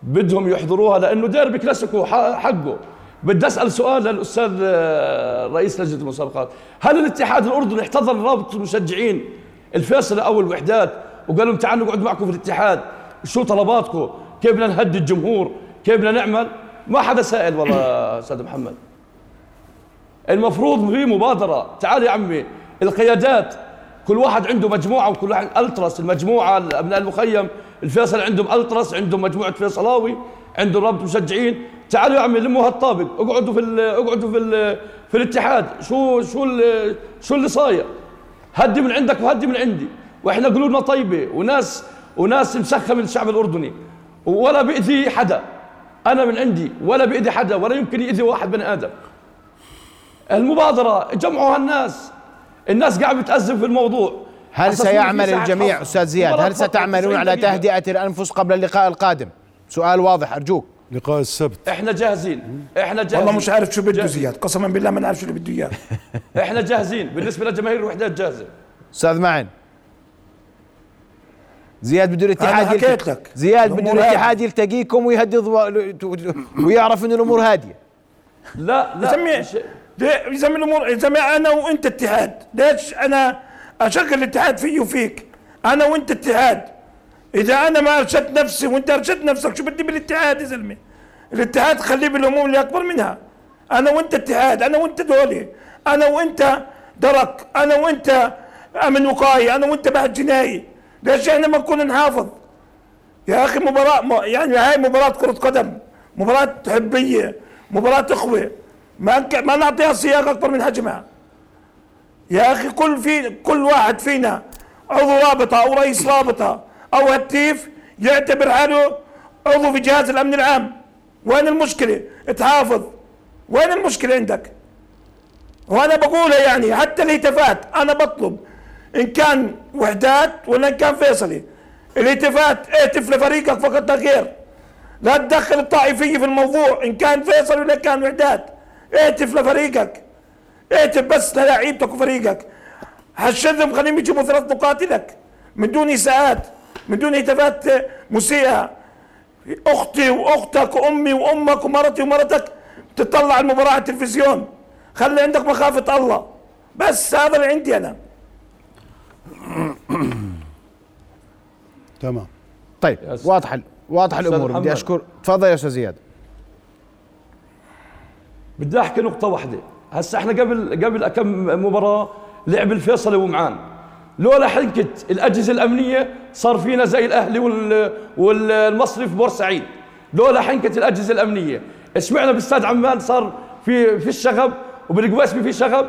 بدهم يحضروها لأنه ديربي كلاسيكو حقه. بدي أسأل سؤال للأستاذ آه، رئيس لجنة المسابقات. هل الاتحاد الأردني احتضن رابطه المشجعين الفيصل أو الوحدات وقال لهم تعالوا نقعد معكم في الاتحاد شو طلباتكم؟ كيف بدنا نهدي الجمهور؟ كيف بدنا نعمل؟ ما حدا سائل والله *coughs* أستاذ محمد. المفروض في مبادرة. تعال يا عمي القيادات كل واحد عنده مجموعة وكل واحد ألتراس المجموعة ابناء المخيم الفيصل عندهم ألتراس عندهم مجموعة فيصلاوي عندهم رابط مشجعين. تعالوا يا عمي لموا هالطابق اقعدوا في اقعدوا في في الاتحاد. شو شو شو اللي صاير؟ هدي من عندك وهدي من عندي. وإحنا قلوبنا طيبة وناس وناس مسخة من الشعب الأردني. ولا بيأذي حدا. أنا من عندي ولا بيأذي حدا ولا يمكن يأذي واحد بني آدم. المبادرة جمعوا هالناس الناس قاعدة بتأزم في الموضوع. هل سيعمل الجميع. أستاذ زياد هل ستعملون 90 على دقيقة. تهدئة الأنفس قبل اللقاء القادم؟ سؤال واضح أرجوك. لقاء السبت. إحنا جاهزين. إحنا جاهزين. والله مش عارف شو بده. زياد. قسما بالله ما نعرف شو اللي بده إياه. *laughs* إحنا جاهزين. بالنسبة لجماهير الوحدات جاهزة. أستاذ معن. زياد بده الاتحاد يلتقي- لك. زياد بده الاتحاد يلتقيكم ويهدي ضو- ويعرف انه الأمور هادية. لا لا. ليه- يسمي الأمور يسمي أنا وأنت اتحاد. ليش أنا اشغل الاتحاد فيه وفيك. أنا وأنت اتحاد. إذا أنا ما أرشدت نفسي وأنت أرشدت نفسك شو بدي بالاتحاد يا زلمة؟ الاتحاد خليه بالأمور اللي أكبر منها. أنا وأنت اتحاد أنا وأنت دولي أنا وأنت درك. أنا وأنت أمن وقائي. أنا وأنت بحث جنائي. ليش إحنا ما نكون نحافظ. يا أخي مباراة م- يعني هاي مباراة كرة قدم. مباراة حبية. مباراة أخوة. ما ما نعطيها سياق أكبر من حجمها. يا أخي كل في كل واحد فينا عضو رابطة أو رئيس رابطة أو هتيف يعتبر حاله عضو في جهاز الأمن العام. وين المشكلة؟ تحافظ وين المشكلة عندك؟ وأنا بقولها يعني حتى الهتافات أنا بطلب. إن كان وحدات ولا إن كان فيصلي. الهتافات اهتف لفريقك فقط لا غير. لا تدخل الطائفية في الموضوع إن كان فيصل ولا كان وحدات. اهتف لفريقك. اهتف بس للاعيبتك وفريقك حشدهم خليهم يجيبوا ثلاث نقاط لك. من دون إساءات من دون هتافات مسيئة. أختي وأختك وأمي وأمك ومرتي ومرتك تطلع المباراة على التلفزيون. خلي عندك مخافة الله. بس هذا اللي عندي أنا. تمام. طيب واضحه واضحه أستاذ الأمور. بدي. أشكر. تفضل يا أستاذ زياد. بدي أحكي نقطة واحدة. هسا إحنا قبل قبل كم مباراة لعب الفيصلي ومعان لولا حنكة الأجهزة الأمنية صار فينا زي الأهلي وال والمصري في بورسعيد. لولا حنكة الأجهزة الأمنية. سمعنا باستاد عمان صار في في الشغب وبالقواسمي في شغب.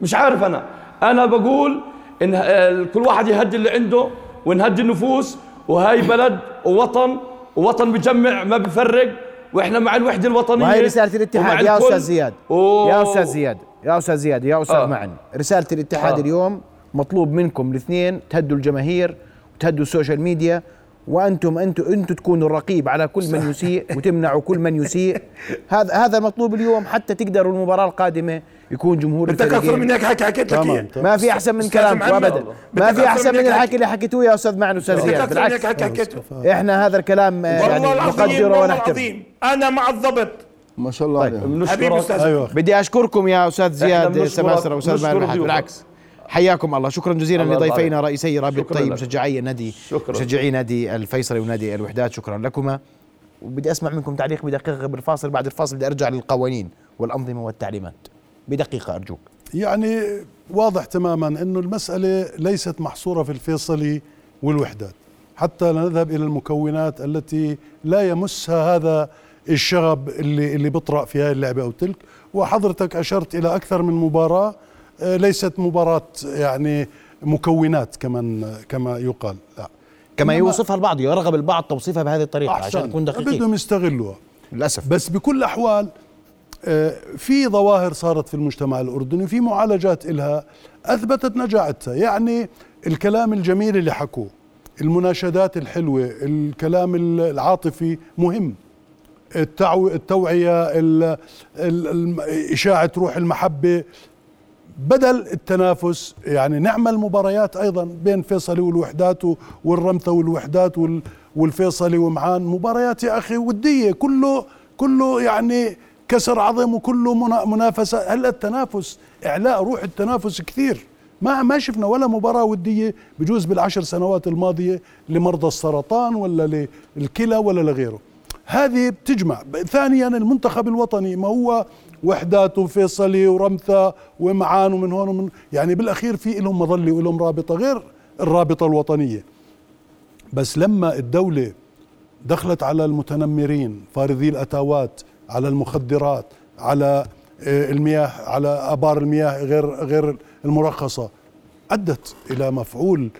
مش عارف أنا. أنا بقول ه- كل واحد يهدي اللي عنده ونهدي النفوس. وهاي بلد ووطن ووطن بجمع ما بفرق. وإحنا مع الوحدة الوطنية. وهي رسالة الاتحاد. يا. أستاذ زياد. يا أستاذ زياد. يا أستاذ زياد. يا أستاذ آه. معن. رسالة الاتحاد آه. اليوم مطلوب منكم الاثنين تهدوا الجماهير وتهدوا السوشيال ميديا وأنتم أنتم أنتم تكونوا الرقيب على كل من يسيء وتمنعوا كل من يسيء. *laughs* هذا هذا مطلوب اليوم حتى تقدروا المباراة القادمة يكون جمهور بدك أكثر من هيك حكي حكيت لك تمام. إياه. ما في أحسن من محمد، ابدا. ما في أحسن من الحكي اللي حكيتوه يا أستاذ معن وأستاذ بدك زياد. أكثر من هيك بالعكس. إحنا هذا الكلام آه، يعني والله العظيم نقدره والله ونحترمه. العظيم. أنا مع الضبط. ما شاء الله طيب. حبيبي أستاذ. أيوه. بدي أشكركم يا أستاذ زياد سماسرة وأستاذ معن. بالعكس. حياكم الله. شكرا جزيلا الله لضيفينا عليك. رئيسي رابطه شكراً لك. مشجعي النادي. مشجعي نادي الفيصلي ونادي الوحدات. شكرا لكما. وبدي أسمع منكم تعليق بدقيقة قبل الفاصل. بعد الفاصل بدي أرجع للقوانين والأنظمة والتعليمات. بدقيقة أرجوك. يعني واضح تماما إنه المسألة ليست محصورة في الفيصلي والوحدات. حتى نذهب إلى المكونات التي لا يمسها هذا الشغب اللي اللي بيطرا في هذه اللعبة أو تلك. وحضرتك أشرت إلى أكثر من مباراة. ليست مباراة يعني مكونات كمان كما يقال. لا. كما يوصفها البعض يرغب البعض توصيفها بهذه الطريقة عشان نكون دقيقين بدهم يستغلوها. للأسف. بس بكل الأحوال آه، في ظواهر صارت في المجتمع الأردني في معالجات إلها أثبتت نجاعتها. يعني الكلام الجميل اللي حكوه المناشدات الحلوة الكلام العاطفي مهم. التوعية ال... ال... ال... إشاعة روح المحبة بدل التنافس يعني نعمل مباريات أيضا بين فيصلي والوحدات والرمثة والوحدات وال... والفيصلي ومعان. مباريات يا أخي ودية كله كله يعني كسر عظم وكله منافسة. هلا التنافس إعلاء روح التنافس كثير؟ ما ما شفنا ولا مباراة ودية بجوز بالعشر سنوات الماضية لمرضى السرطان ولا للكلى ولا لغيره. هذه بتجمع. ثانيا المنتخب الوطني ما هو وحدات وفيصلي ورمثة ومعان ومن هون ومن يعني بالأخير في لهم مظلة ولهم رابطة غير الرابطة الوطنية. بس لما الدولة دخلت على المتنمرين فارضي الأتاوات على المخدرات على آه، المياه على آبار المياه غير غير المرخصة أدت إلى مفعول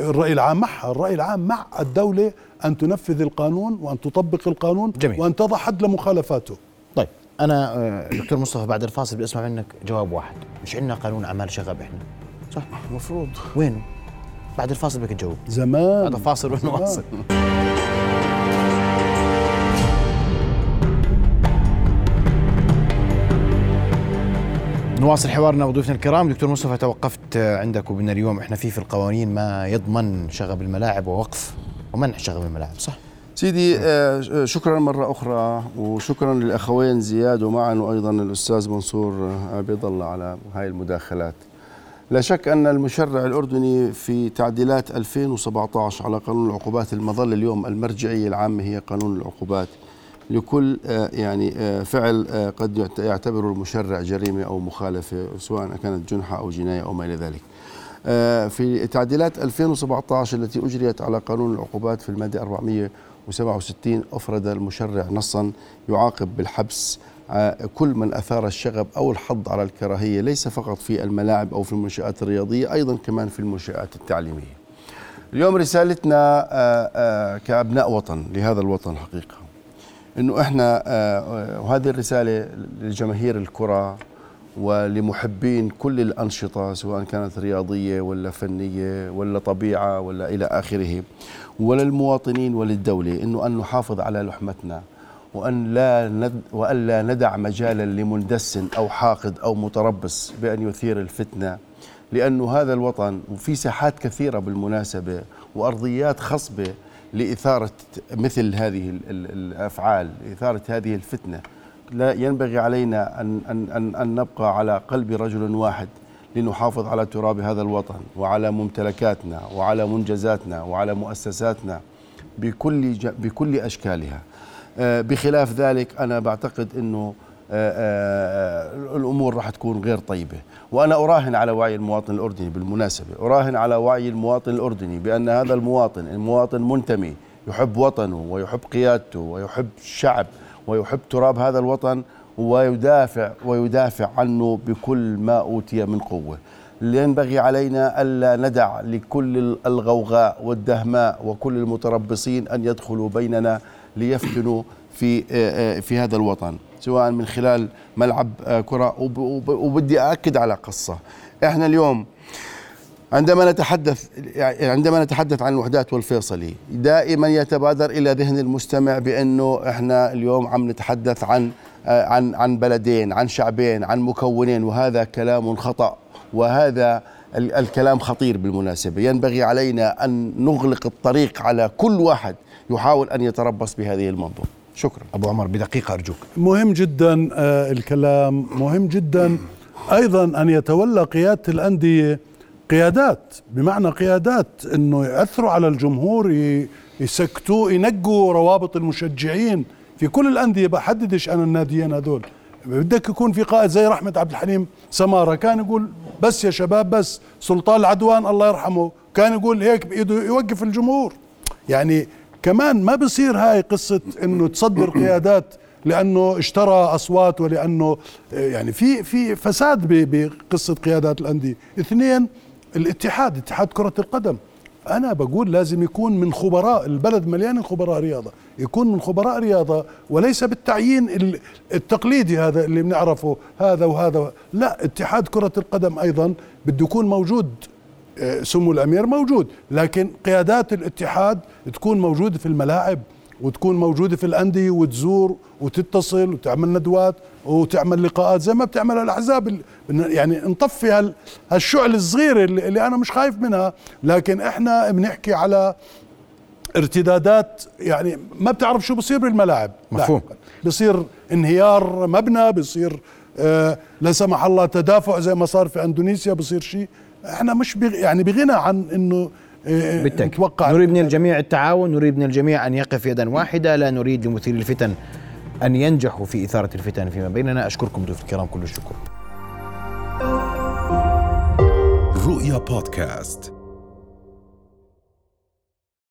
الرأي العام معها. الرأي العام مع الدولة أن تنفذ القانون وأن تطبق القانون جميل. وأن تضع حد لمخالفاته. أنا آه، دكتور مصطفى بعد الفاصل بدي اسمع منك جواب واحد. مش عندنا قانون أعمال شغب إحنا صح؟ المفروض وينه بعد الفاصل بدك تجاوب. زمان. هذا فاصل ونواصل نواصل حوارنا وضيوفنا الكرام. دكتور مصطفى توقفت عندك وبنا اليوم. إحنا في في القوانين ما يضمن شغب الملاعب ووقف ومنع شغب الملاعب صح؟ سيدي آه، شكرا مرة أخرى وشكرا للأخوين زياد ومعن وأيضا الأستاذ منصور عبيد الله على هاي المداخلات. لا شك أن المشرع الأردني في تعديلات 2017 على قانون العقوبات المظلة اليوم المرجعية العامة هي قانون العقوبات. لكل آه، يعني آه، فعل آه، قد يعتبره المشرع جريمة أو مخالفة سواء كانت جنحة أو جناية أو ما إلى ذلك. في تعديلات 2017 التي أجريت على قانون العقوبات في المادة 467 أفرد المشرع نصا يعاقب بالحبس كل من أثار الشغب أو الحض على الكراهية ليس فقط في الملاعب أو في المنشآت الرياضية أيضا كمان في المنشآت التعليمية. اليوم رسالتنا كأبناء وطن لهذا الوطن حقيقة إنه إحنا آه، آه، وهذه الرسالة لجماهير الكرة ولمحبين كل الأنشطة سواء كانت رياضية ولا فنية ولا طبيعة ولا إلى آخره وللمواطنين وللدولة إنه أن نحافظ على لحمتنا وأن لا ند وأن لا ندع مجالا لمندس أو حاقد أو متربص بأن يثير الفتنة لأنه هذا الوطن وفي ساحات كثيرة بالمناسبة وأرضيات خصبة لإثارة مثل هذه الأفعال إثارة هذه الفتنة. لا ينبغي علينا أن, أن, أن, أن نبقى على قلب رجل واحد لنحافظ على تراب هذا الوطن وعلى ممتلكاتنا وعلى منجزاتنا وعلى مؤسساتنا بكل بكل أشكالها. آه، بخلاف ذلك أنا بعتقد إنه آه، آه، الأمور راح تكون غير طيبة. وأنا أراهن على وعي المواطن الأردني بالمناسبة. أراهن على وعي المواطن الأردني بأن هذا المواطن المواطن منتمي يحب وطنه ويحب قيادته ويحب الشعب ويحب تراب هذا الوطن ويدافع ويدافع عنه بكل ما أوتي من قوة. ينبغي علينا ألا ندع لكل الغوغاء والدهماء وكل المتربصين أن يدخلوا بيننا ليفتنوا في في هذا الوطن سواء من خلال ملعب آه، كرة. وبدي أأكد على قصة. إحنا اليوم عندما نتحدث يعني عندما نتحدث عن الوحدات والفيصلي دائما يتبادر إلى ذهن المستمع بأنه إحنا اليوم عم نتحدث عن آه، عن عن بلدين عن شعبين عن مكونين وهذا كلام خطأ وهذا الكلام خطير بالمناسبة. ينبغي علينا أن نغلق الطريق على كل واحد يحاول أن يتربص بهذه المنظومة. شكرا. أبو عمر بدقيقة أرجوك. مهم جدا آه الكلام مهم جدا. أيضا أن يتولى قيادة الأندية قيادات بمعنى قيادات أنه يأثروا على الجمهور يسكتوا ينقوا روابط المشجعين في كل الأندية. بحددش أنا الناديين هذول. بدك يكون في قائد زي رحمة عبد الحليم سمارة كان يقول بس يا شباب بس سلطان العدوان الله يرحمه كان يقول هيك بإيده يوقف الجمهور. يعني كمان ما بصير هاي قصة إنه تصدر قيادات لأنه اشترى أصوات ولأنه يعني في في فساد بقصة قيادات الأندية. اثنين الاتحاد اتحاد كرة القدم. أنا بقول لازم يكون من خبراء البلد مليان خبراء رياضة. يكون من خبراء رياضة وليس بالتعيين التقليدي هذا اللي بنعرفه هذا وهذا لا اتحاد كرة القدم أيضا بده يكون موجود. آه، سمو الأمير موجود لكن قيادات الاتحاد تكون موجودة في الملاعب وتكون موجودة في الأندية وتزور وتتصل وتعمل ندوات. وتعمل لقاءات زي ما بتعمل الأحزاب ال- يعني نطفي هال- هالشعل الصغيره اللي اللي أنا مش خايف منها. لكن إحنا بنحكي على ارتدادات يعني ما بتعرف شو بصير بالملاعب. مفهوم. بصير انهيار مبنى بصير آه لا سمح الله تدافع زي ما صار في أندونيسيا بصير شيء. إحنا مش بغ يعني بغنى عن إنه آه بالتأكيد. نريد من الجميع التعاون نريد من الجميع أن يقف يدا واحدة لا نريد لمثير الفتن أن ينجحوا في إثارة الفتن فيما بيننا. أشكركم ضيوف الكرام كل الشكر. رؤيا بودكاست.